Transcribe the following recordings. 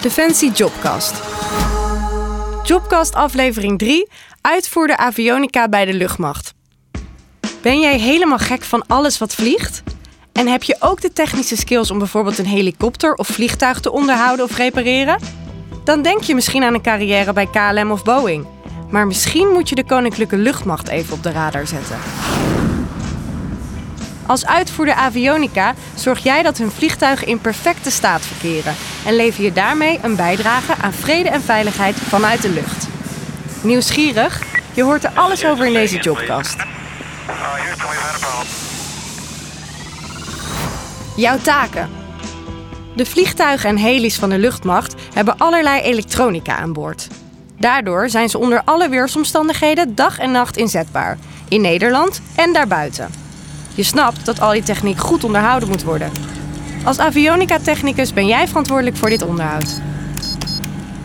Defensie Jobcast. Jobcast aflevering 3. Uitvoerder avionica bij de luchtmacht. Ben jij helemaal gek van alles wat vliegt? En heb je ook de technische skills om bijvoorbeeld een helikopter of vliegtuig te onderhouden of repareren? Dan denk je misschien aan een carrière bij KLM of Boeing. Maar misschien moet je de Koninklijke Luchtmacht even op de radar zetten. Als uitvoerder avionica zorg jij dat hun vliegtuigen in perfecte staat verkeren en lever je daarmee een bijdrage aan vrede en veiligheid vanuit de lucht. Nieuwsgierig? Je hoort er alles over in deze jobcast. Jouw taken. De vliegtuigen en helis van de luchtmacht hebben allerlei elektronica aan boord. Daardoor zijn ze onder alle weersomstandigheden dag en nacht inzetbaar, in Nederland en daarbuiten. Je snapt dat al die techniek goed onderhouden moet worden. Als avionica-technicus ben jij verantwoordelijk voor dit onderhoud.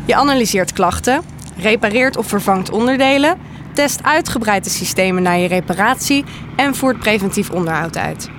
Je analyseert klachten, repareert of vervangt onderdelen, test uitgebreide systemen naar je reparatie en voert preventief onderhoud uit.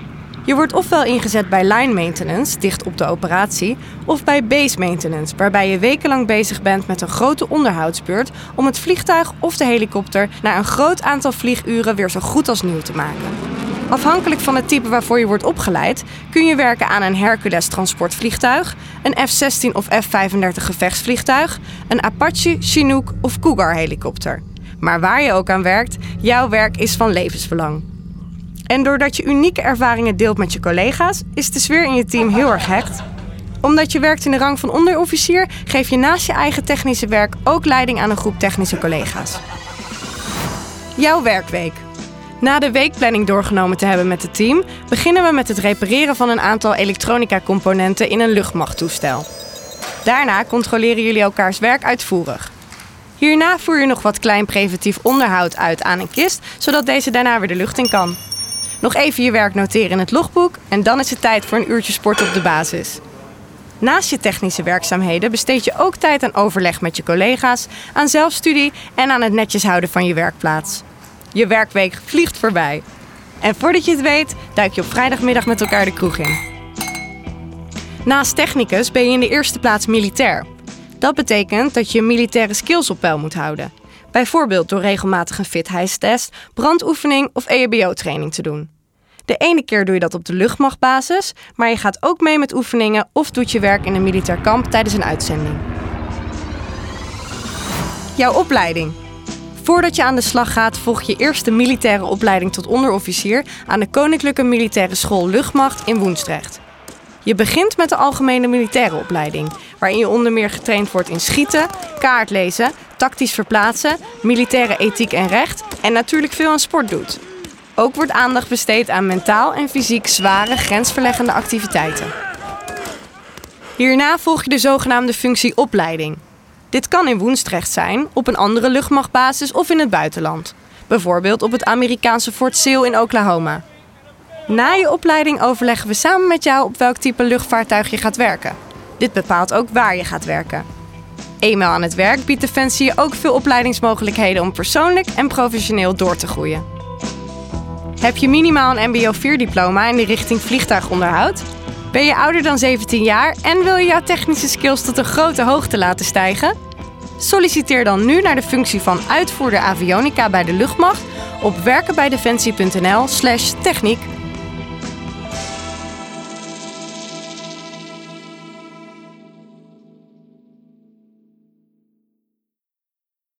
Je wordt ofwel ingezet bij line maintenance, dicht op de operatie, of bij base maintenance, waarbij je wekenlang bezig bent met een grote onderhoudsbeurt om het vliegtuig of de helikopter na een groot aantal vlieguren weer zo goed als nieuw te maken. Afhankelijk van het type waarvoor je wordt opgeleid, kun je werken aan een Hercules transportvliegtuig, een F-16 of F-35 gevechtsvliegtuig, een Apache, Chinook of Cougar helikopter. Maar waar je ook aan werkt, jouw werk is van levensbelang. En doordat je unieke ervaringen deelt met je collega's, is de sfeer in je team heel erg hecht. Omdat je werkt in de rang van onderofficier, geef je naast je eigen technische werk ook leiding aan een groep technische collega's. Jouw werkweek. Na de weekplanning doorgenomen te hebben met het team, beginnen we met het repareren van een aantal elektronica-componenten in een luchtmachttoestel. Daarna controleren jullie elkaars werk uitvoerig. Hierna voer je nog wat klein preventief onderhoud uit aan een kist, zodat deze daarna weer de lucht in kan. Nog even je werk noteren in het logboek en dan is het tijd voor een uurtje sport op de basis. Naast je technische werkzaamheden besteed je ook tijd aan overleg met je collega's, aan zelfstudie en aan het netjes houden van je werkplaats. Je werkweek vliegt voorbij. En voordat je het weet, duik je op vrijdagmiddag met elkaar de kroeg in. Naast technicus ben je in de eerste plaats militair. Dat betekent dat je militaire skills op peil moet houden. Bijvoorbeeld door regelmatig een fitheidstest, brandoefening of EHBO-training te doen. De ene keer doe je dat op de luchtmachtbasis, maar je gaat ook mee met oefeningen of doet je werk in een militair kamp tijdens een uitzending. Jouw opleiding. Voordat je aan de slag gaat, volg je eerst de militaire opleiding tot onderofficier aan de Koninklijke Militaire School Luchtmacht in Woensdrecht. Je begint met de algemene militaire opleiding, waarin je onder meer getraind wordt in schieten, kaartlezen, tactisch verplaatsen, militaire ethiek en recht en natuurlijk veel aan sport doet. Ook wordt aandacht besteed aan mentaal en fysiek zware grensverleggende activiteiten. Hierna volg je de zogenaamde functie opleiding. Dit kan in Woensdrecht zijn, op een andere luchtmachtbasis of in het buitenland. Bijvoorbeeld op het Amerikaanse Fort Sill in Oklahoma. Na je opleiding overleggen we samen met jou op welk type luchtvaartuig je gaat werken. Dit bepaalt ook waar je gaat werken. Eenmaal aan het werk biedt Defensie je ook veel opleidingsmogelijkheden om persoonlijk en professioneel door te groeien. Heb je minimaal een MBO 4-diploma in de richting vliegtuigonderhoud? Ben je ouder dan 17 jaar en wil je jouw technische skills tot een grote hoogte laten stijgen? Solliciteer dan nu naar de functie van uitvoerder avionica bij de luchtmacht op werkenbijdefensie.nl/techniek